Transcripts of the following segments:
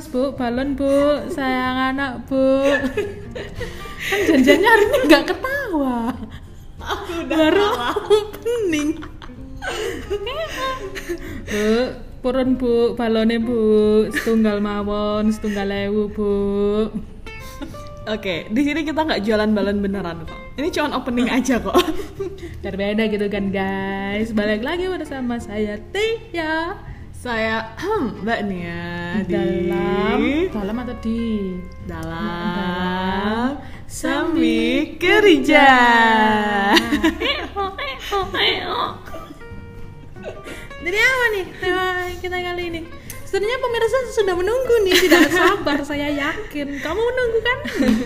mas bu. Balon bu. Sayang anak bu. Kan janjiannya hari ini nggak ketawa. Aku udah baru kalah. opening. Bu purun bu. Balonnya bu. Setunggal mawon setunggal ewu bu. Oke, di sini kita nggak jualan balon beneran kok. Ini cuma opening aja kok. berbeda gitu kan guys. Balik lagi bersama saya Tia Saya Mbak Nia di dalam dalam atau di dalam Sami Kerja. Jadi apa nih tema kita kali ini? Sebenarnya pemirsa sudah menunggu nih, tidak sabar saya yakin. Kamu menunggu kan?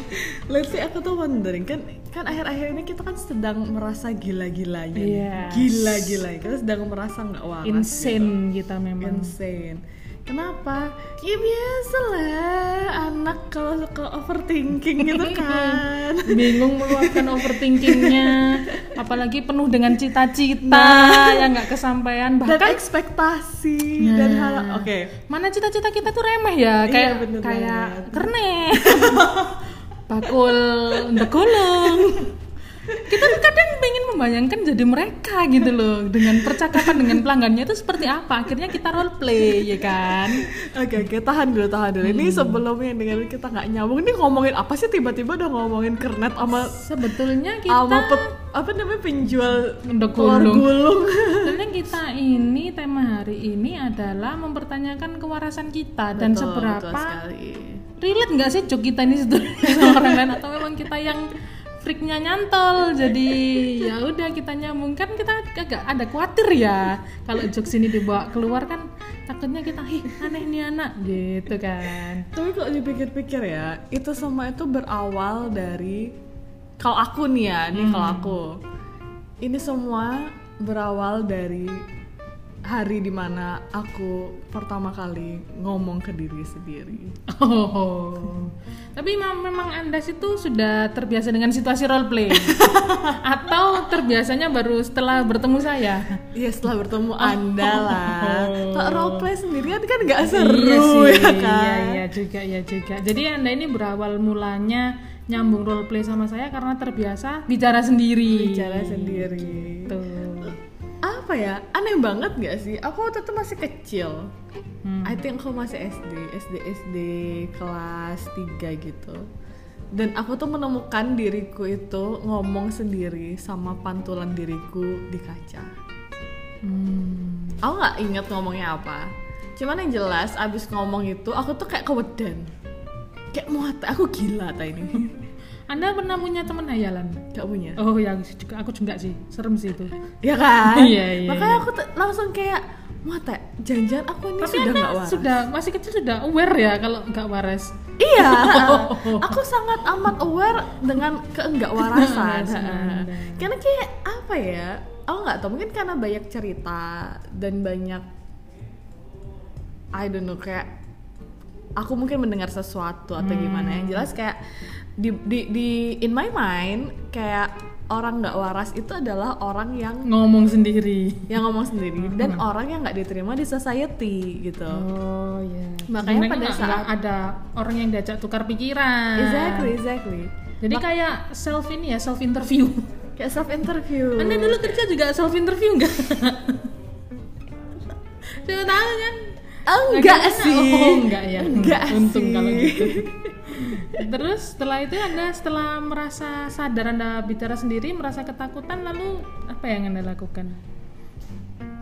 Let's see, aku tuh wondering kan kan akhir-akhir ini kita kan sedang merasa gila-gilanya. Yes. Gila-gila. Kita sedang merasa nggak waras. gitu. Insane kita memang. Insane. Kenapa? Ya biasa lah anak kalau suka overthinking gitu kan. Bingung meluapkan overthinkingnya, apalagi penuh dengan cita-cita Nah. yang nggak kesampaian. dan Bahkan ekspektasi Nah. dan hal oke mana cita-cita kita tuh remeh ya, Iya, kayak bener kayak kerne, bakul gulung. Kita kadang pengen membayangkan jadi mereka gitu loh dengan percakapan dengan pelanggannya itu seperti apa akhirnya kita role play ya kan oke oke tahan dulu tahan dulu Hmm. ini sebelumnya dengan kita nggak nyambung ini ngomongin apa sih tiba-tiba udah ngomongin kernet sama sebetulnya kita sama pet- apa namanya penjual telur gulung. Sebenarnya kita ini tema hari ini adalah mempertanyakan kewarasan kita dan Betul, betul seberapa sekali. Relate nggak sih joke kita ini sama orang lain atau memang kita yang freaknya nyantol jadi ya udah kita nyambung kan kita agak ada khawatir ya kalau jokes ini dibawa keluar kan takutnya kita ih aneh nih anak gitu kan Tapi kalau dipikir-pikir ya, itu semua itu berawal dari kalau aku nih ya, nih kalau Hmm. aku. Ini semua berawal dari hari di mana aku pertama kali ngomong ke diri sendiri. Oh, tapi mem- memang anda situ sudah terbiasa dengan situasi role play atau terbiasanya baru setelah bertemu saya? Iya setelah bertemu anda lah. Oh. Kalau roleplay sendirian kan nggak seru iya sih, ya kan. Iya, iya juga, ya juga. Jadi anda ini berawal mulanya nyambung role play sama saya karena terbiasa bicara sendiri. Bicara sendiri. Tuh. Apa ya? Aneh banget nggak sih? Aku waktu itu masih kecil. Hmm. I think aku masih SD, SD SD kelas 3 gitu. Dan aku tuh menemukan diriku itu ngomong sendiri sama pantulan diriku di kaca. Hmm. Aku nggak inget ngomongnya apa. Cuman yang jelas abis ngomong itu aku tuh kayak kewedan. Kayak muat, aku gila ta ini. Anda pernah punya teman hayalan? Gak punya. Oh, ya juga aku juga sih. Serem sih itu. Ya kan? Iya, iya, Makanya iya. aku tuh langsung kayak muat ya, jangan aku ini Tapi sudah nggak waras. sudah masih kecil sudah aware ya kalau nggak waras. Iya, aku sangat amat aware dengan keenggak warasan. Warasan Anda. karena kayak apa ya? Aku nggak tahu mungkin karena banyak cerita dan banyak I don't know kayak aku mungkin mendengar sesuatu atau gimana yang jelas kayak di, di, di in my mind kayak orang nggak waras itu adalah orang yang Ngomong sendiri. yang ngomong sendiri dan orang yang nggak diterima di society gitu. Oh iya. Makanya Sebenarnya pada nggak- saat- nggak ada orang yang diajak tukar pikiran. Exactly, exactly. Jadi kayak self ini ya self interview. Kayak self interview. Anda dulu kerja juga self interview enggak? Coba tahu kan? Enggak sih. Oh, enggak ya. Enggak Untung sih. kalau gitu. Terus setelah itu Anda setelah merasa sadar Anda bicara sendiri, merasa ketakutan lalu apa yang Anda lakukan?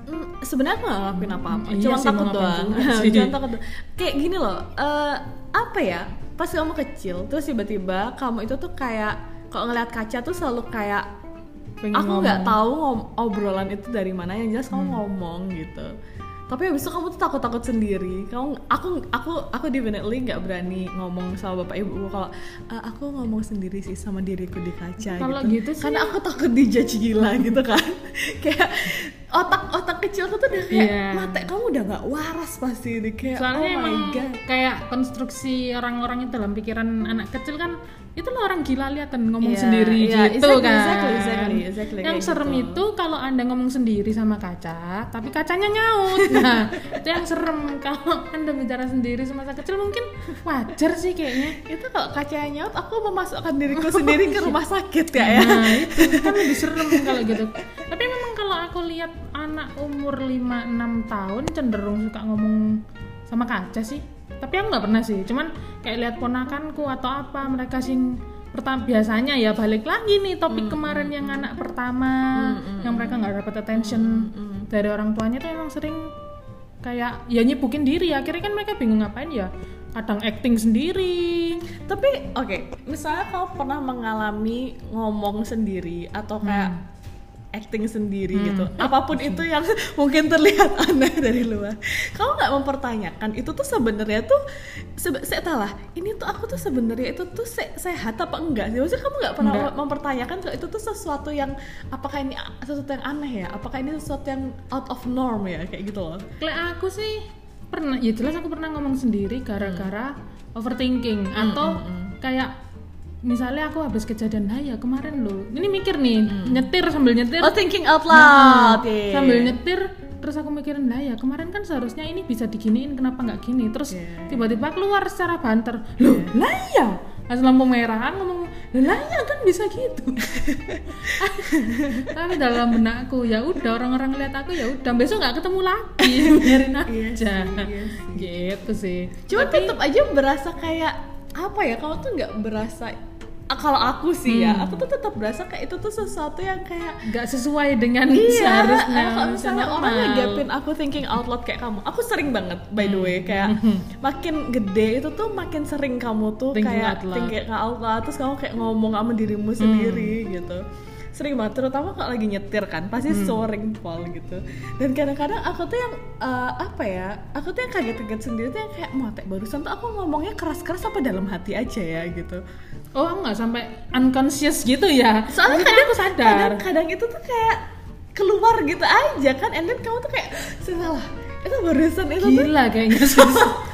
Mm, sebenarnya aku gak ngelakuin apa-apa, Iya cuma takut doang. cuma takut doang. Kayak gini loh, eh, apa ya? Pas kamu kecil, terus tiba-tiba kamu itu tuh kayak kalau ngeliat kaca tuh selalu kayak Pengen aku nggak tahu ngom- obrolan itu dari mana yang jelas Hmm. kamu ngomong gitu. Tapi habis itu kamu tuh takut-takut sendiri. Kamu, aku, aku, aku definitely nggak berani ngomong sama bapak ibu kalau "Eh, aku ngomong sendiri sih sama diriku di kaca. Kalau gitu. gitu sih- Karena aku takut dijudge gila gitu kan. Kayak otak otak kecilku tuh udah kayak Iya. mate kamu udah nggak waras pasti ini. Kayak soalnya oh my emang god. kayak konstruksi orang-orang itu dalam pikiran anak kecil kan itu lo orang gila lihat kan ngomong Iya, sendiri iya, gitu exactly, kan. exactly, exactly, exactly, yang serem gitu. itu kalau anda ngomong sendiri sama kaca tapi kacanya nyaut. Nah itu yang serem. Kalau anda bicara sendiri sama masa kecil mungkin wajar sih kayaknya. Itu kalau kacanya nyaut aku memasukkan diriku sendiri ke rumah sakit ya ya. Nah, itu kan lebih serem kalau gitu. Tapi memang kalau aku lihat anak umur 5-6 tahun cenderung suka ngomong sama kaca sih. Tapi aku nggak pernah sih. Cuman kayak lihat ponakanku atau apa mereka sing pertama biasanya ya balik lagi nih topik kemarin yang anak pertama yang mereka nggak dapat attention dari orang tuanya tuh emang sering kayak ya nyibukin diri. Akhirnya kan mereka bingung ngapain ya kadang acting sendiri. Tapi oke misalnya kau pernah mengalami ngomong sendiri atau kayak acting sendiri gitu. Apa pun itu yang mungkin terlihat aneh dari luar. Kamu nggak mempertanyakan itu tuh sebenarnya tuh sebe saya tahu lah ini tuh aku tuh sebenarnya itu tuh se- sehat apa enggak sih? Maksudnya kamu nggak pernah Enggak. mempertanyakan kalau itu tuh sesuatu yang apakah ini sesuatu yang aneh ya? Apakah ini sesuatu yang out of norm ya? Kayak gitu loh. Kayak aku sih pernah, ya jelas aku pernah ngomong sendiri gara-gara overthinking atau kayak misalnya aku habis kejadian nah ya kemarin loh. Ini mikir nih nyetir sambil nyetir. Oh thinking out Nah, loud yeah. sambil nyetir terus aku mikirin lah ya kemarin kan seharusnya ini bisa diginiin kenapa nggak gini? Terus Yeah. tiba-tiba keluar secara banter. Loh lah ya pas lampu merah ngomong "Loh, lah ya kan bisa gitu. Tapi dalam benakku ya udah orang-orang lihat aku ya udah besok nggak ketemu lagi biarin aja. Iya sih, iya gitu sih. Cuma tetap aja berasa kayak apa ya? Kamu tuh nggak berasa kalau aku sih ya, aku tuh tetap berasa kayak itu tuh sesuatu yang kayak nggak sesuai dengan Iya, seharusnya eh, kalau misalnya orang ngegapin aku thinking out loud kayak kamu, aku sering banget by the way kayak makin gede itu tuh makin sering kamu tuh Thinking kayak out loud. thinking out loud terus kamu kayak ngomong sama dirimu sendiri gitu. Sering banget terutama kalau lagi nyetir kan pasti soaring pol gitu. Dan kadang-kadang aku tuh yang eh, apa ya aku tuh yang kaget-kaget sendiri tuh yang kayak mate barusan tuh aku ngomongnya keras-keras apa dalam hati aja ya gitu oh nggak sampai unconscious gitu ya. Soalnya Mungkin kadang aku sadar. kadang, kadang itu tuh kayak keluar gitu aja kan and then kamu tuh kayak salah itu barusan itu tuh. Gila kayaknya sus. tak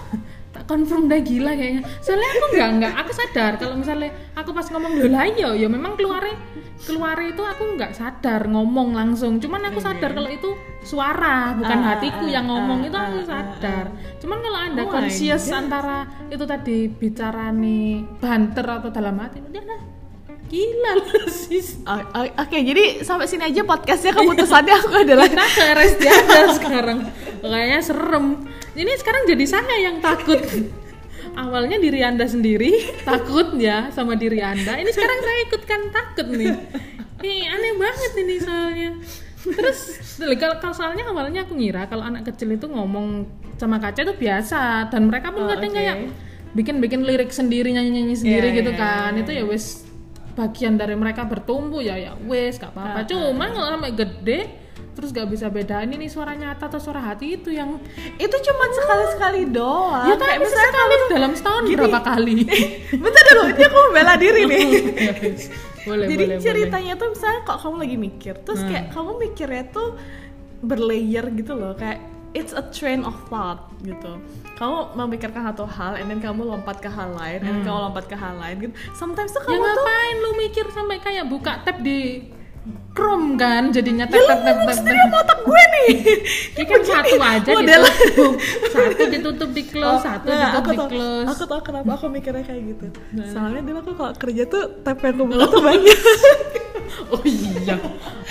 confirm dah gila kayaknya. Soalnya aku nggak nggak aku sadar kalau misalnya aku pas ngomong lah iya ya memang keluarnya keluar itu aku nggak sadar ngomong langsung. Cuman aku sadar kalau itu suara bukan Ah, hatiku ah, yang ngomong ah, itu aku ah, sadar. cuman kalau anda Oh conscious antara itu tadi bicara nih banter atau dalam hati dia lah gila loh sis. Oke, jadi sampai sini aja podcastnya keputusannya aku adalah kita ke aja sekarang. Kayaknya serem. Ini sekarang jadi saya yang takut. Awalnya diri anda sendiri takut ya sama diri anda. Ini sekarang saya ikutkan takut nih. Ini aneh banget ini soalnya. Terus kalau soalnya awalnya aku ngira kalau anak kecil itu ngomong sama kaca itu biasa. Dan mereka pun Oh, kadang oke. kayak bikin-bikin lirik sendiri nyanyi-nyanyi sendiri Iya, gitu iya, kan. iya, itu ya wes bagian dari mereka bertumbuh ya ya wes gak apa-apa Ah, cuma kalau sampai gede terus gak bisa bedain ini suara nyata atau suara hati itu yang itu cuma sekali-sekali doang. ya Kayak tapi misalnya sekali dalam setahun gini. berapa kali Bentar dulu, ini aku bela diri nih. Ya, wes. boleh Jadi boleh ceritanya tuh misalnya kok kamu lagi mikir, terus Hmm. kayak kamu mikirnya tuh berlayer gitu loh, kayak it's a train of thought gitu. Kamu memikirkan satu hal, and then kamu lompat ke hal lain, and then kamu lompat ke hal lain gitu. Sometimes tuh Hmm. ya kamu tuh ngapain lu mikir sampai kayak buka tab di Chrome kan? Jadinya Ya tab tab tab tab sendiri sama otak gue nih. Ini kan satu aja model. ditutup satu ditutup di close satu nah, ditutup aku di close. Aku tau kenapa aku mikirnya kayak gitu. Nah. Soalnya dulu aku kalau kerja tuh tab yang kebuka tuh banyak. Oh iya.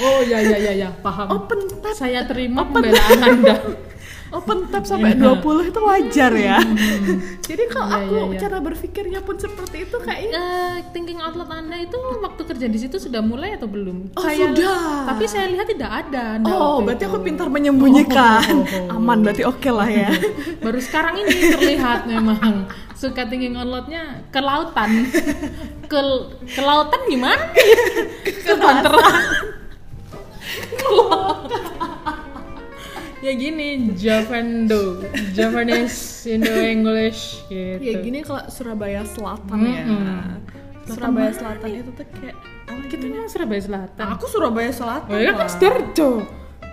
Oh iya iya iya ya, paham. Open tab. Saya terima pembelaan anda Open tab sampai 20 itu wajar ya Jadi kalau Iya, aku iya, iya. cara berpikirnya pun seperti itu kayaknya Eh, thinking out loud anda itu waktu kerja di situ sudah mulai atau belum? Oh, sudah. Tapi saya lihat tidak ada. Anda Oh, berarti itu. aku pintar menyembunyikan. Oh, oh, oh. Aman, berarti oke lah ya. Baru sekarang ini terlihat memang suka thinking out loudnya ke lautan. Ke ke lautan gimana? ke banteran. Ya gini Javando Javanese Indo English gitu ya gini kalau Surabaya Selatan ya. Mm-mm. Surabaya Selatan Selatan itu tuh kayak apa kita gitu? memang Surabaya Selatan Aku Surabaya Selatan. oh ya kan. Sidoarjo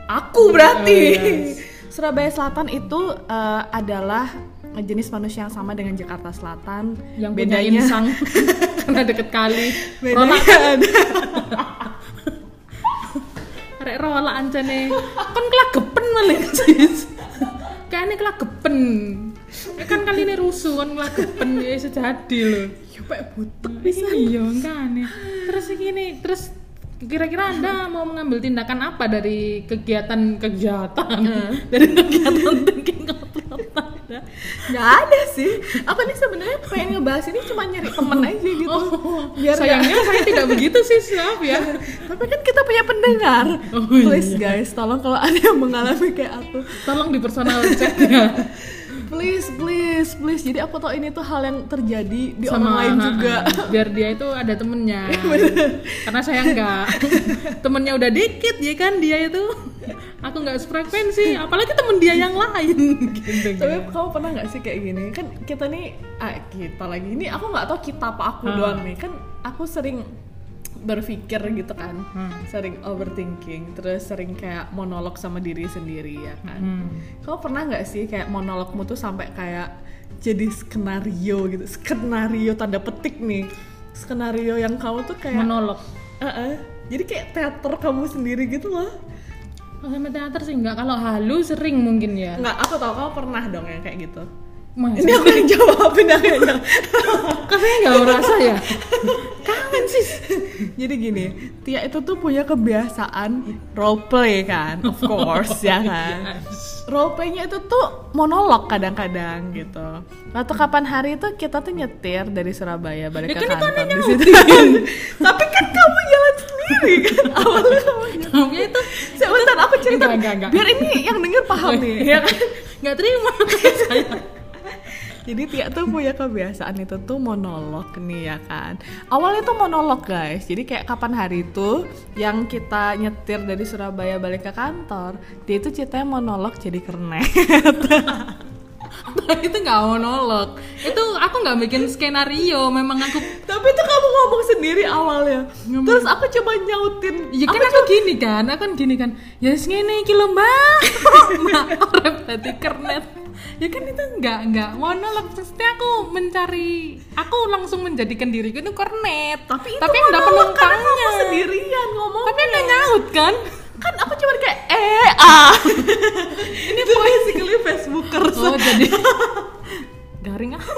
Aku berarti. Oh, yes. Surabaya Selatan itu eh, adalah jenis manusia yang sama dengan Jakarta Selatan. yang punya bedanya insang karena deket kali bedanya ada rola ancane kan kelagepen malah sis. Kayaknya kelagepen. Ya kan kali ini rusuh kan kelagepen. Ya sejadi loh ya pak butek bisa iya kan terus gini terus kira-kira anda mau mengambil tindakan apa dari kegiatan-kegiatan? Dari kegiatan thinking nggak ada sih. Aku nih sebenarnya pengen ngebahas ini cuma nyari temen aja gitu. Oh, biar sayangnya saya tidak begitu sih maaf ya. Tapi kan kita punya pendengar. Oh, iya. please guys tolong kalau ada yang mengalami kayak aku. Tolong di personal chat ya please please please. Jadi aku tau ini tuh hal yang terjadi di sama orang lain juga. biar dia itu ada temennya. Karena saya enggak temennya udah dikit ya kan dia itu aku nggak sefrekuensi apalagi temen dia yang lain gitu tapi kan. kamu pernah nggak sih kayak gini kan kita nih ah, kita lagi ini aku nggak tahu kita apa aku Hmm. doang nih kan aku sering berpikir gitu kan Hmm. sering overthinking terus sering kayak monolog sama diri sendiri ya kan Hmm. kamu pernah nggak sih kayak monologmu tuh sampai kayak jadi skenario gitu skenario tanda petik nih skenario yang kamu tuh kayak monolog Eh-eh. jadi kayak teater kamu sendiri gitu loh sama teater sih enggak kalau halu sering mungkin ya. Nggak aku tahu kamu pernah dong yang kayak gitu. Mas, ini aku yang jawab ini aku yang jawab. Kok saya nggak merasa ya? Kangen sih. Jadi gini, Tia itu tuh punya kebiasaan role play kan, of course ya kan. Role playnya itu tuh monolog kadang-kadang gitu. Waktu kapan hari itu kita tuh nyetir dari Surabaya balik Ya ke kan kantor di situ. Tapi kan kamu jalan sendiri kan awalnya. Kamu. tapi itu Sebentar cerita Enggak, enggak, enggak. biar ini yang denger paham nih ya kan. nggak terima saya Jadi Tia tuh punya kebiasaan itu tuh monolog nih ya kan. Awalnya tuh monolog guys. Jadi kayak kapan hari itu yang kita nyetir dari Surabaya balik ke kantor, dia itu ceritanya monolog jadi kernet. Itu nggak monolog itu aku nggak bikin skenario memang aku Tapi itu kamu ngomong sendiri awalnya. Ngomong. Terus aku coba nyautin. Ya kan aku gini kan, aku kan gini kan. Ya yes, ngene iki lho, Mbak. Mbak orang tadi kernet. Ya kan itu enggak enggak monolog pasti aku mencari aku langsung menjadikan diriku itu kernet. Tapi itu tapi kamu penumpangnya. sendirian ngomong. Tapi ada nyaut kan? Kan aku cuma kayak eh ah. Ini basically Facebookers. Oh, jadi garing ah.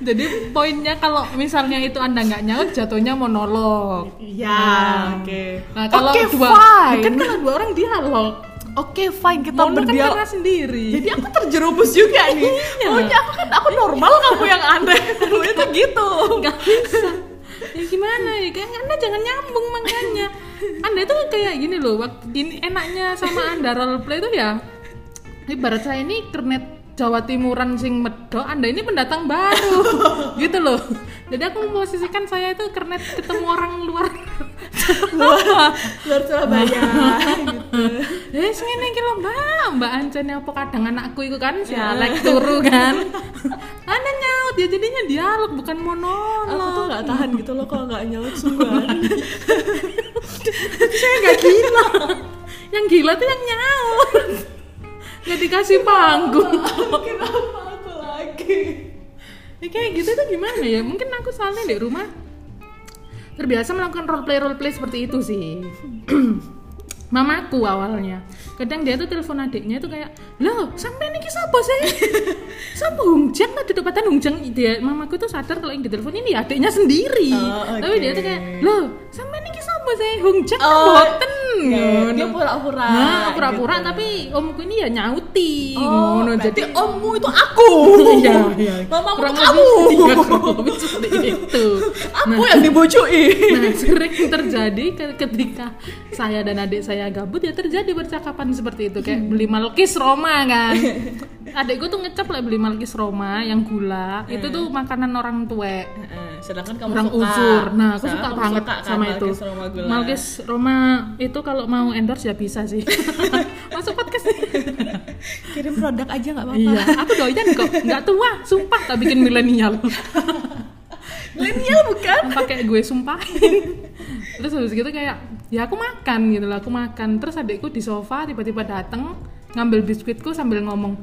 Jadi poinnya kalau misalnya itu anda nggak nyaut jatuhnya monolog. Ya, oke. Nah kalau Oke, dua fine. kan kalau dua orang dialog. Oke, fine kita kan berdialog. karena sendiri. Jadi aku terjerumus juga nih. Iya. Pokoknya aku kan aku normal, kamu yang aneh. Kamu itu gitu. nggak bisa ya gimana ya? Kan anda jangan nyambung makanya. Anda itu kayak gini loh waktu gini enaknya sama anda role play itu ya. Ibarat saya ini kernet Jawa Timuran sing medok anda ini pendatang baru. Gitu loh jadi aku memposisikan saya itu kernet ketemu orang luar Luar, luar Surabaya. gitu. Eh, ngene iki lho, Mbak. Mbak Ancen apa kadang anakku itu kan si Alek turu kan. Anda nyaut ya jadinya dialog bukan monolog. Aku tuh nggak tahan gitu loh kalau nggak nyaut sungguhan. saya nggak gila yang gila tuh yang nyaut nggak dikasih panggung Kenapa? Ya kayak gitu tuh gimana ya? Mungkin aku soalnya di rumah terbiasa melakukan role play role play seperti itu sih mamaku awalnya kadang dia tuh telepon adiknya tuh kayak loh sampai ini siapa sih siapa Hungjang tadi dapatan Hungjang dia mamaku tuh sadar kalau yang ditelepon ini adiknya sendiri Oh, tapi oke. dia tuh kayak loh sampai ini siapa sih Hungjang Oh, boten Kayak dia pura-pura. Nah, pura-pura gitu. tapi omku ini ya nyauti. Oh, ngono. Jadi ommu itu aku. iya, iya. Mamamu Kurang kamu. Iya, kurang lebih seperti itu. Aku yang dibojoi. Nah, sering terjadi ke- ketika saya dan adik saya gabut ya terjadi percakapan seperti itu kayak beli malkis Roma kan. Adikku tuh ngecap lah beli malkis Roma yang gula. Itu tuh makanan orang tua. Heeh, sedangkan kamu orang suka. uzur. Nah, aku Sedangkan suka banget suka kan sama itu. Malkis Roma gula. Malkis Roma itu kalau mau endorse ya bisa sih. Masuk podcast. Kirim produk aja nggak apa-apa. Iya, aku doyan kok. Nggak tua, sumpah tak bikin milenial. Milenial bukan? Pakai gue sumpahin. terus habis gitu kayak ya aku makan gitu lah aku makan. Terus adikku di sofa tiba-tiba dateng ngambil biskuitku sambil ngomong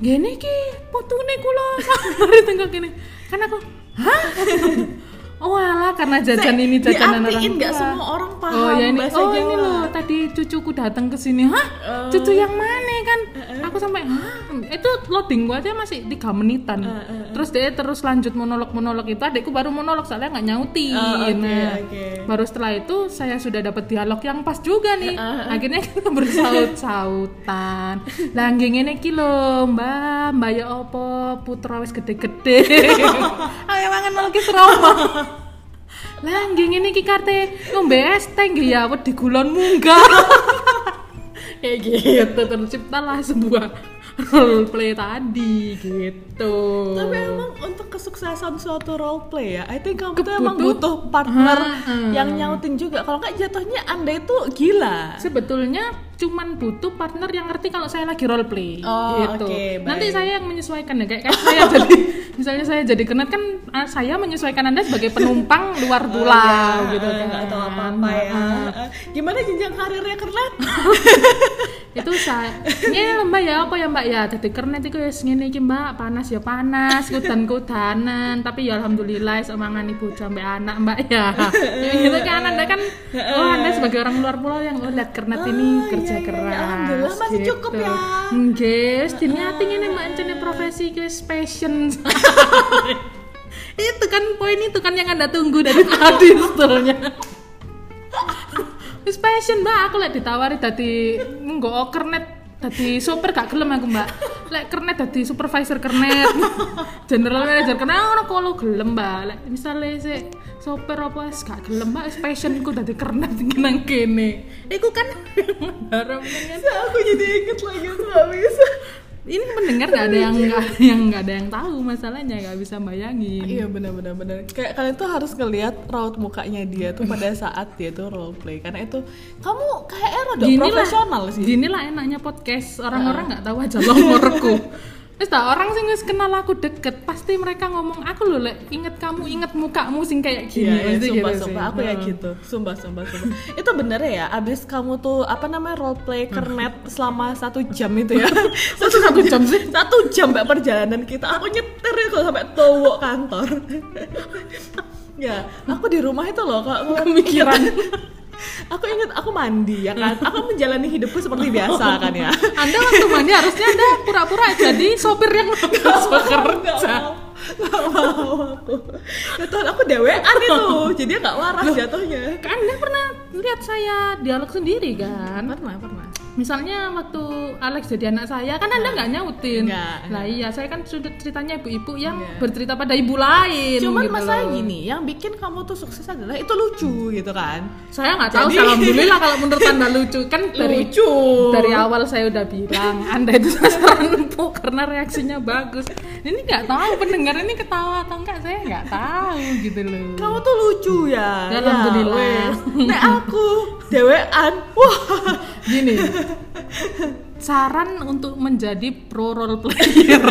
gini ki putune kulo sambil tengok gini. Kan aku hah Oh alah karena jajan Saya- ini jajanan orang tua. nggak semua orang paham Oh ya ini bahasa oh ini Jawa. loh tadi cucuku datang ke sini. Hah? Oh. Cucu yang mana kan? Aku sampai hah? Itu loading gua aja masih tiga menitan. Terus dia terus lanjut monolog-monolog itu adikku baru monolog soalnya nggak nyautin. Oh, oke, Nah, oke. Baru setelah itu saya sudah dapat dialog yang pas juga nih. Akhirnya kita bersaut-sautan. Langgeng ini kilo mbak, mbak ya opo putra wis gede-gede. Ayo mangan lagi serama. Langgeng ini ki karte ngombe es teh nggih ya wedi gulon munggah. Kayak gitu terciptalah sebuah role play tadi gitu. Tapi emang untuk kesuksesan suatu role play ya, I think kamu tuh Kebutuh- emang butuh partner Ha-ha. yang nyautin juga. Kalau nggak jatuhnya anda itu gila. sebetulnya cuman butuh partner yang ngerti kalau saya lagi role play Oh, gitu. baik. Nanti saya yang menyesuaikan ya kayak, kayak saya jadi misalnya saya jadi kenet kan ah, saya menyesuaikan Anda sebagai penumpang luar pulau gitu Eh, kan. tahu apa-apa ya. Eh, Gimana jenjang karirnya kernet? itu saya ini lho, mbak ya apa ya mbak ya jadi kernet itu ya iki mbak panas ya panas kudan kudanan tapi ya alhamdulillah semangan ibu sampai anak mbak ya ya gitu kan anda kan oh anda sebagai orang luar pulau yang oh lihat kernet ini Oh, kerja iya, keras iya. Alhamdulillah, masih gitu. cukup ya. Nggih, wis diniati ngene mbak encene profesi guys passion itu kan poin itu kan yang anda tunggu dari tadi sebetulnya Wis passion mbak, aku lek ditawari dadi nggo kernet dadi sopir gak gelem aku mbak lek kernet dadi supervisor kernet general manager kernet ono kalau gelem mbak lek misalnya si sopir apa wis gak gelem wis passionku dadi kernet nang kene. Iku kan harap dengan aku jadi inget lagi aku nggak bisa. ini mendengar nggak ada yang nggak yang nggak ada yang tahu masalahnya nggak bisa bayangin. Iya benar-benar benar. Kayak kalian tuh harus ngelihat raut mukanya dia tuh pada saat dia tuh role play. Karena itu kamu kayaknya rada profesional sih. Gini lah enaknya podcast. Orang-orang nggak tahu aja nomorku. Wis orang sing wis kenal aku deket pasti mereka ngomong aku loh lek inget kamu inget mukamu sing kayak gini Iya, iya, Pasti sumpah, gitu sumpah, sih. aku ya gitu, sumpah, sumpah, sumpah. itu bener ya, abis kamu tuh apa namanya role play kernet selama satu jam itu ya, Satu satu jam sih. satu jam mbak perjalanan kita, aku nyetir itu sampai towo kantor. ya, aku di rumah itu loh, kok Pemikiran. Aku inget aku mandi ya kan, aku menjalani hidupku seperti biasa kan ya. Anda waktu mandi harusnya Anda pura-pura jadi sopir yang bagus bekerja. Gak mau aku. Ya Tuhan, aku dewean itu, jadi nggak waras jatuhnya. Anda pernah lihat saya dialog sendiri kan? Pernah, pernah. Misalnya waktu Alex jadi anak saya kan Anda nggak nyautin. Nggak. Lah iya, saya kan sudah ceritanya ibu-ibu yang Nggak. bercerita pada ibu lain. Cuman gitu masalah loh. gini, yang bikin kamu tuh sukses adalah itu lucu gitu kan. Saya nggak tahu, Jadi- alhamdulillah kalau menurut anda lucu kan dari Lucu. dari awal saya udah bilang anda itu sasaran empuk karena reaksinya bagus. Ini nggak tahu pendengar ini ketawa atau enggak saya nggak tahu gitu loh. Kamu tuh lucu ya. Ya, alhamdulillah. wes. Nek aku dewean. Wah. Gini, saran untuk menjadi pro role player.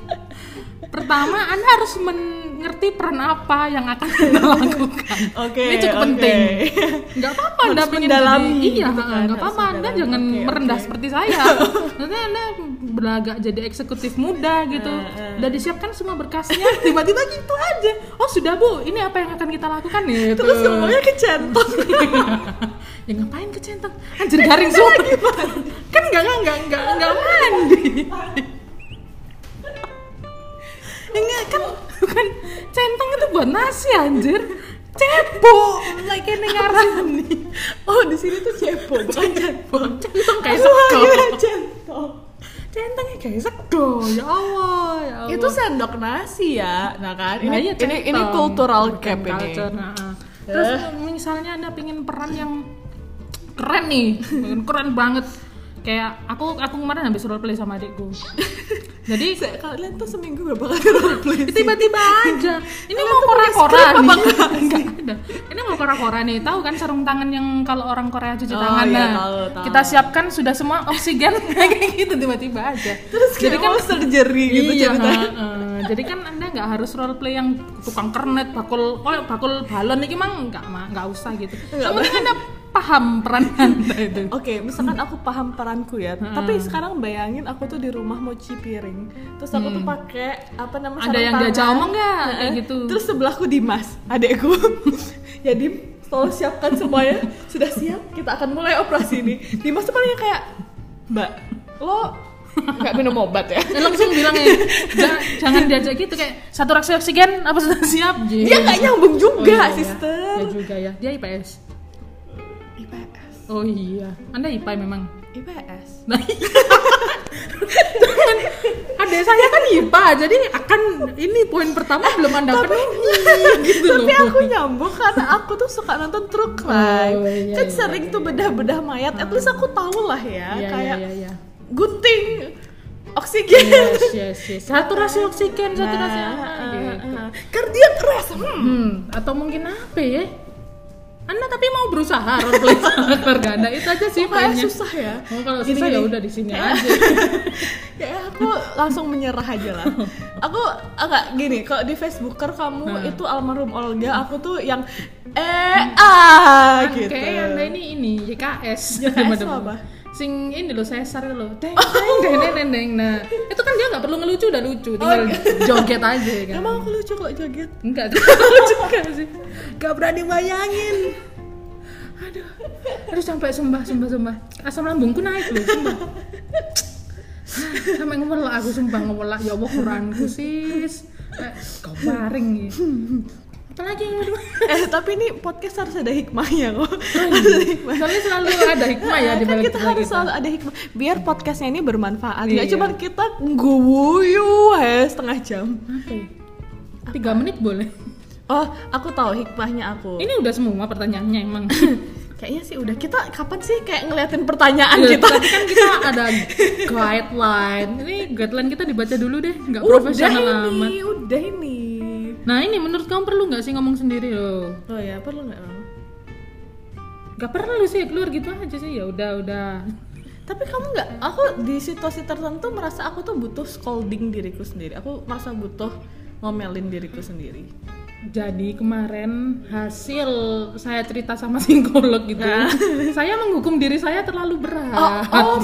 Pertama, anda harus mengerti peran apa yang akan anda lakukan. Oke, Ini cukup oke. penting. Nggak apa-apa anda pengen mendalami jadi, iya, gitu kan, nggak apa-apa anda jangan Oke, merendah oke. seperti saya. Maksudnya anda berlagak jadi eksekutif muda gitu. Eh, Udah disiapkan semua berkasnya, tiba-tiba gitu aja. Oh sudah bu, ini apa yang akan kita lakukan gitu. Terus semuanya kecentong. ya ngapain ke centang anjir garing semua kan nggak nggak nggak nggak mandi enggak kan kan centang itu buat nasi anjir. Cebo like ini ngarani Oh, di sini tuh cepo, bukan centong. centang kayak sego centong. centangnya kayak sego ya allah ya allah. Itu sendok nasi ya. Nah kan, Nah, ini iya, ini, ini centang. cultural gap ini. nah, ah. terus misalnya anda pingin peran yang keren nih. Keren banget kayak aku aku kemarin habis role play sama adikku. Jadi Se- kalian tuh seminggu berapa kali roleplay sih? tiba-tiba aja. Ini mau kora-kora nih. Enggak? Ada. Ini mau kora-kora nih. Tahu kan sarung tangan yang kalau orang Korea cuci Oh, tangan? iya, nah tahu, tahu. kita siapkan sudah semua oksigen. Kayak gitu tiba-tiba aja. Terus jadi kan surgery gitu iya, ceritanya. heeh. jadi kan anda nggak harus role play yang tukang kernet bakul oh bakul balon ini mah nggak mah nggak usah gitu. Yang penting anda paham peran anda itu Oke, misalkan aku paham peranku ya, tapi sekarang bayangin aku tuh di rumah mau cuci piring, terus aku tuh pakai apa namanya? ada yang diajak ngomong nggak kayak Heeh. gitu Terus sebelahku Dimas, adekku. Jadi tolong siapkan semuanya, sudah siap, kita akan mulai operasi ini. Dimas tuh paling kayak, Mbak, lo nggak minum obat ya? Ya, langsung bilang ya "Ja- jangan diajak gitu kayak saturasi oksigen apa sudah siap Dia nggak nyambung Oh, juga, iya, iya. sister. ya juga ya dia IPS, oh iya anda IPA memang IPS. Nah, iya. Jangan. Adik saya kan IPA, jadi akan ini poin pertama belum anda penuhi gitu loh. Tapi aku nyambung karena aku tuh suka nonton true crime. Oh, iya, kan iya, sering tuh bedah-bedah mayat. At least aku tahu lah ya, Iya, kayak iya, iya, iya. gunting oksigen. Yes, yes, yes. Saturasi oksigen, saturasi Nah, uh, gitu. uh, cardiac arrest. Hmm. Hmm, atau mungkin apa ya? Anda tapi mau berusaha roleplay sama keluarga Anda itu aja sih Kayak poinnya. susah ya. Oh, kalau Gini, susah ya udah di sini aja. ya aku langsung menyerah aja lah. Aku agak gini, kalau di Facebooker kamu Nah. itu almarhum Olga, aku tuh yang eh ah gitu. Kayak Anda ini ini YKS. YKS Daripada- itu apa? Sing ini loh Cesar itu loh. Deng deng deng deng deng, deng. Nah, itu kan dia nggak perlu ngelucu udah lucu, tinggal joget aja kan. Emang aku lucu kok joget. Enggak lucu juga sih. Gak berani bayangin. Aduh, aduh sampai sumpah, sumpah, sumpah. Asam lambungku naik loh, sumpah. Sampai ngemelak aku sumpah ngemelak ya Allah Quranku sis. Eh, Kau baring gitu. Apalagi yang kedua? eh tapi ini podcast harus ada hikmahnya kok. Soalnya selalu ada hikmah ya di kan kita harus kita. selalu ada hikmah biar podcastnya ini bermanfaat nggak Iya. cuma kita guyu ya setengah jam Apa ya? Tiga menit boleh. oh aku tahu hikmahnya aku Ini udah semua pertanyaannya emang. kayaknya sih udah kita kapan sih kayak ngeliatin pertanyaan Iya, kita Tadi kan kita ada guideline. Ini guideline kita dibaca dulu deh, nggak profesional amat. ini udah ini Nah ini menurut kamu perlu nggak sih ngomong sendiri loh? oh ya perlu nggak Mam? Gak perlu sih keluar gitu aja sih ya udah udah. tapi kamu nggak aku di situasi tertentu merasa aku tuh butuh scolding diriku sendiri aku merasa butuh ngomelin diriku sendiri Jadi kemarin hasil saya cerita sama psikolog gitu, saya menghukum diri saya terlalu berat. oh, oh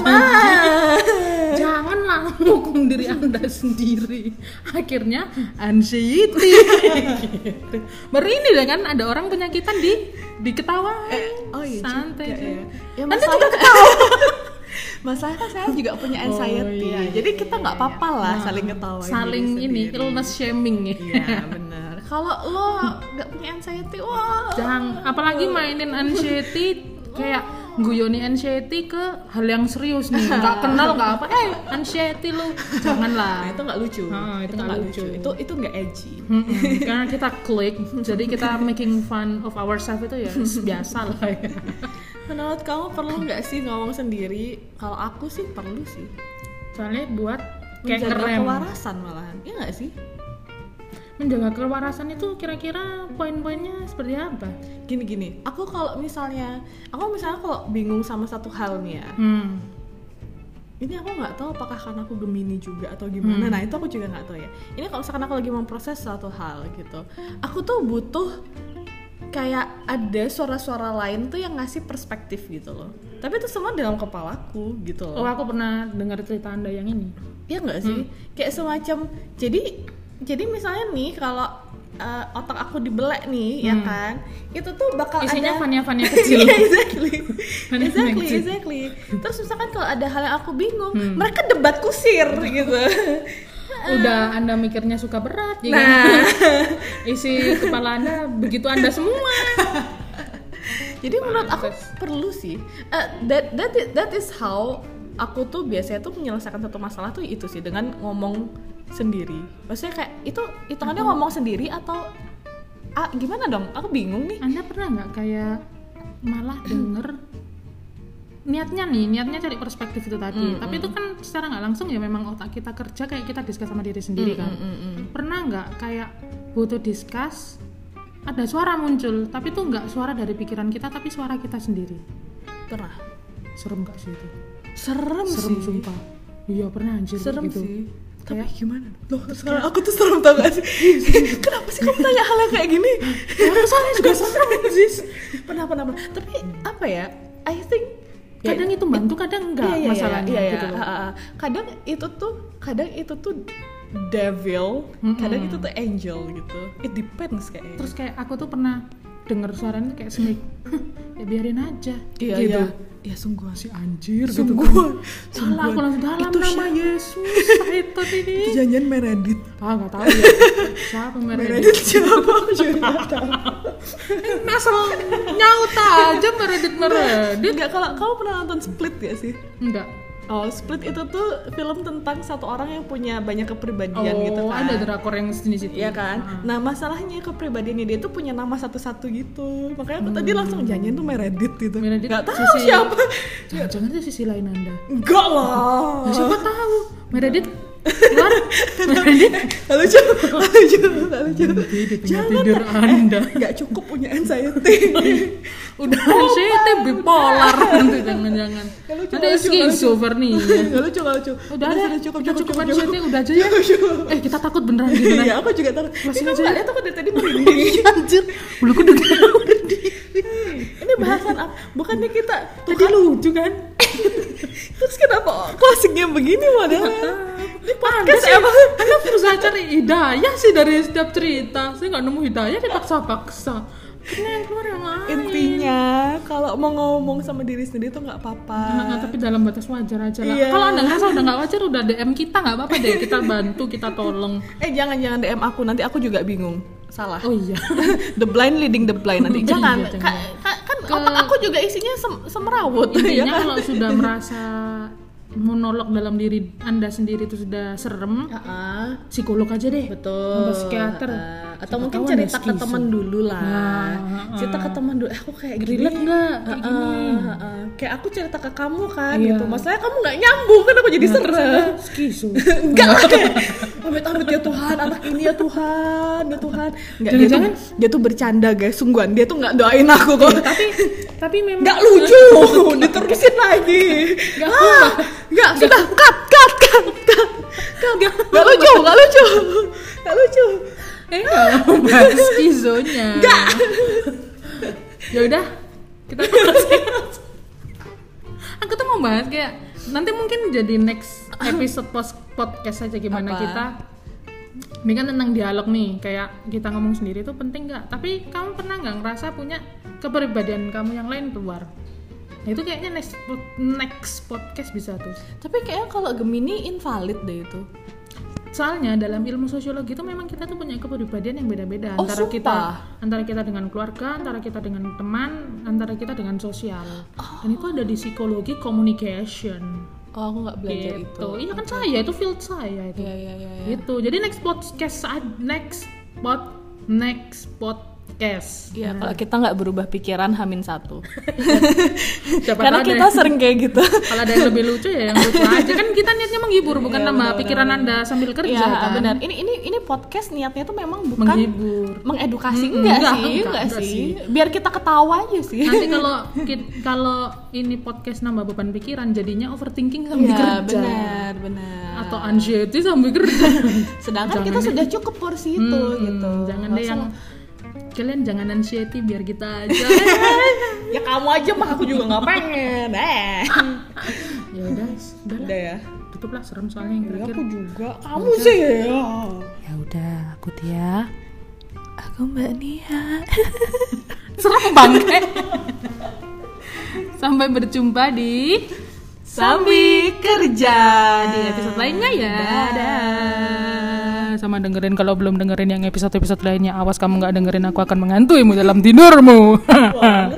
Janganlah menghukum diri anda sendiri. Akhirnya anxiety. gitu. Baru ini deh kan ada orang penyakitan di diketawain. oh iya santai juga ya. Ya, Anda juga ketawa. Masalahnya kan saya juga punya anxiety iya, ya. Jadi kita nggak apa-apa lah Nah, saling ketawa. saling ini illness shaming ya. Iya benar. Kalau lo nggak punya anxiety, wah. Jangan apalagi mainin anxiety kayak guyoni anxiety ke hal yang serius nih nggak kenal nggak apa eh anxiety lu janganlah Nah, itu nggak lucu. Ah, itu nggak nggak lucu. Itu itu nggak edgy. Mm-mm, karena kita klik jadi kita making fun of ourselves itu ya biasa lah ya Menurut kamu perlu nggak sih ngomong sendiri? Kalau aku sih perlu sih. soalnya buat kayak Menjaga kewarasan malahan. Iya nggak sih? Menjaga kewarasan itu kira-kira poin-poinnya seperti apa Gini gini. Aku kalau misalnya, aku misalnya kalau bingung sama satu hal nih ya. hmm. ini aku nggak tahu apakah karena aku gemini juga atau gimana Hmm. nah itu aku juga nggak tahu ya ini kalau misalkan aku lagi memproses suatu hal gitu aku tuh butuh kayak ada suara-suara lain tuh yang ngasih perspektif gitu loh tapi itu semua dalam kepalaku gitu oh loh aku pernah dengar cerita anda yang ini Iya nggak sih kayak semacam jadi jadi misalnya nih kalau eh, otak aku dibelek nih ya Hmm. kan itu tuh bakal isinya ada fania-fania kecil Iya, exactly. Exactly, kecil. exactly. Terus misalkan kalau ada hal yang aku bingung, Hmm. mereka debat kusir gitu. udah anda mikirnya suka berat ya Nah. kan? isi kepala anda begitu anda semua Jadi menurut aku perlu sih. Eh, that that is, that is how aku tuh biasanya tuh menyelesaikan satu masalah tuh itu sih dengan ngomong sendiri. Maksudnya kayak itu hitungannya ngomong sendiri atau ah, gimana dong? Aku bingung nih. anda pernah nggak kayak malah denger? Niatnya nih niatnya cari perspektif itu tadi. Tapi itu kan secara nggak langsung ya memang otak kita kerja kayak kita diskus sama diri sendiri kan. pernah nggak kayak butuh diskus ada suara muncul tapi itu nggak suara dari pikiran kita tapi suara kita sendiri? Pernah. Serem gak sih itu? Serem, serem sih. sumpah. Iya pernah anjir serem gitu. sih tapi Kayak- gimana? Loh sekarang aku tuh serem tau gak sih? Kenapa sih kamu tanya hal yang kayak gini? Ya soalnya juga. serem sih pernah pernah pernah. Tapi apa ya? I think kadang itu bantu kadang enggak Iya, iya, masalahnya iya, iya. gitu loh. Kadang itu tuh kadang itu tuh devil kadang itu tuh angel gitu. It depends kayaknya. Terus kayak aku tuh pernah denger suaranya kayak semik ya biarin aja. Iya gitu. iya. Iya sungguh si anjir gitu sungguh. salah aku langsung dalam Itu nama siapa? Yesus itu ini. Itu janjian Meredith ah nggak tahu ya. Siapa Meredith siapa? Aku juga nggak tahu. Asal nyaut aja Meredith Meredith Enggak, kalau kamu pernah nonton Split gak sih? enggak Oh, Split itu tuh film tentang satu orang yang punya banyak kepribadian oh gitu kan. ada drakor yang jenis itu Iya kan? Nah, masalahnya kepribadiannya dia tuh punya nama satu-satu gitu. Makanya aku tadi langsung janjian tuh Meredith gitu. Meredith Gak tahu sisi- siapa. jangan-jangan itu sisi lain anda Enggak lah. Ya, siapa tahu Meredith gak lucu, gak lucu. Nanti di tengah tidur anda Gak cukup punya anxiety. udah anxiety bipolar nanti jangan-jangan nanti gak lucu, gak lucu. schizophrenia Gak lucu, gak lucu. udah sudah cukup, cukup, cukup cukup, cukup. udah aja ya eh kita takut beneran gimana Iya, aku juga tahu. Masih aja kamu ya? aku dari tadi merinding. anjir bulu kudu Ini bahasan apa? Bukannya kita tadi lucu kan Terus kenapa closingnya begini modelnya? Ini podcast emang Anda berusaha cari hidayah sih dari setiap cerita. Saya nggak nemu hidayah dipaksa-paksa. Yang keluar yang lain. Intinya kalau mau ngomong sama diri sendiri tuh nggak apa-apa. Nah, tapi dalam batas wajar aja lah. Iya. Kalau anda ngerasa udah nggak wajar, udah DM kita nggak apa-apa deh. Kita bantu, kita tolong. Eh jangan jangan DM aku nanti aku juga bingung. Salah. Oh iya. the blind leading the blind nanti. Iya, Jangan. jangan. Ka- ka- kan Ke- otak aku juga isinya sem- semerawut ya Intinya kan? kalau sudah merasa monolog dalam diri anda sendiri itu sudah serem, Ah, psikolog aja deh. betul. Psikiater. Ah, atau Siapa mungkin tahu cerita ada ke skizo. teman dulu lah. Nah, cerita ke teman dulu. Eh, aku kayak gini. Relate nggak kayak Ah, gini? ah, ah. Kayak aku cerita ke kamu kan Iya. gitu. Masalahnya kamu nggak nyambung kan aku jadi serem. Skizo. Enggak lah kayak amit-amit ya Tuhan anak ini ya Tuhan ya Tuhan Enggak dia tuh, Jangan-jangan- dia tuh bercanda guys sungguhan dia tuh nggak doain aku kok tapi tapi memang nggak lucu diterusin lagi Nggak ah, nggak sudah cut cut cut cut nggak lucu nggak lucu nggak lucu Eh nggak mau bahas skizonya. Nggak. ya udah kita. Aku tuh mau bahas kayak nanti mungkin jadi next episode post podcast aja gimana Apa? kita. Ini kan tentang dialog nih, kayak kita ngomong sendiri itu penting nggak? Tapi kamu pernah nggak ngerasa punya kepribadian kamu yang lain keluar? Nah, itu kayaknya next next podcast bisa tuh. tapi kayaknya kalau Gemini invalid deh itu Soalnya dalam ilmu sosiologi itu memang kita tuh punya kepribadian yang beda-beda Oh, antara sumpah? kita antara kita dengan keluarga, antara kita dengan teman, antara kita dengan sosial. Dan itu ada di psikologi communication. oh aku nggak belajar itu Gitu. Iya kan saya itu field saya itu. ya ya ya, ya. Gitu. Jadi next podcast next pod next podcast. Iya, kalau kita nggak berubah pikiran hamin satu. Karena kita sering kayak gitu. kalau ada yang lebih lucu ya yang lucu aja kan kita niatnya menghibur bukan Iya, nambah benar, pikiran anda sambil kerja Iya, kan. benar. Ini ini ini podcast niatnya tuh memang bukan Menghibur. mengedukasi Mm-mm, enggak, enggak, sih, enggak, enggak, enggak sih. sih. Biar kita ketawa aja sih. Nanti kalau kalau ini podcast nambah beban pikiran jadinya overthinking sambil Iya, kerja benar, benar. atau anxiety sambil kerja. Sedangkan Jangan kita deh. sudah cukup porsi itu Hmm, gitu. Jangan deh yang kalian jangan anxiety biar kita aja. ya kamu aja mah aku juga nggak pengen. Eh. ya udah, udah Udah ya. tutuplah serem soalnya yang terakhir. Aku juga. Kamu sih ya. Ya udah, aku Tia. Aku Mbak Nia. Serem banget. Sampai berjumpa di Sambil kerja di episode lainnya ya. Dadah. Sama dengerin. Kalau belum dengerin yang episode-episode lainnya Awas kamu nggak dengerin aku akan mengantuimu dalam tidurmu. Wah,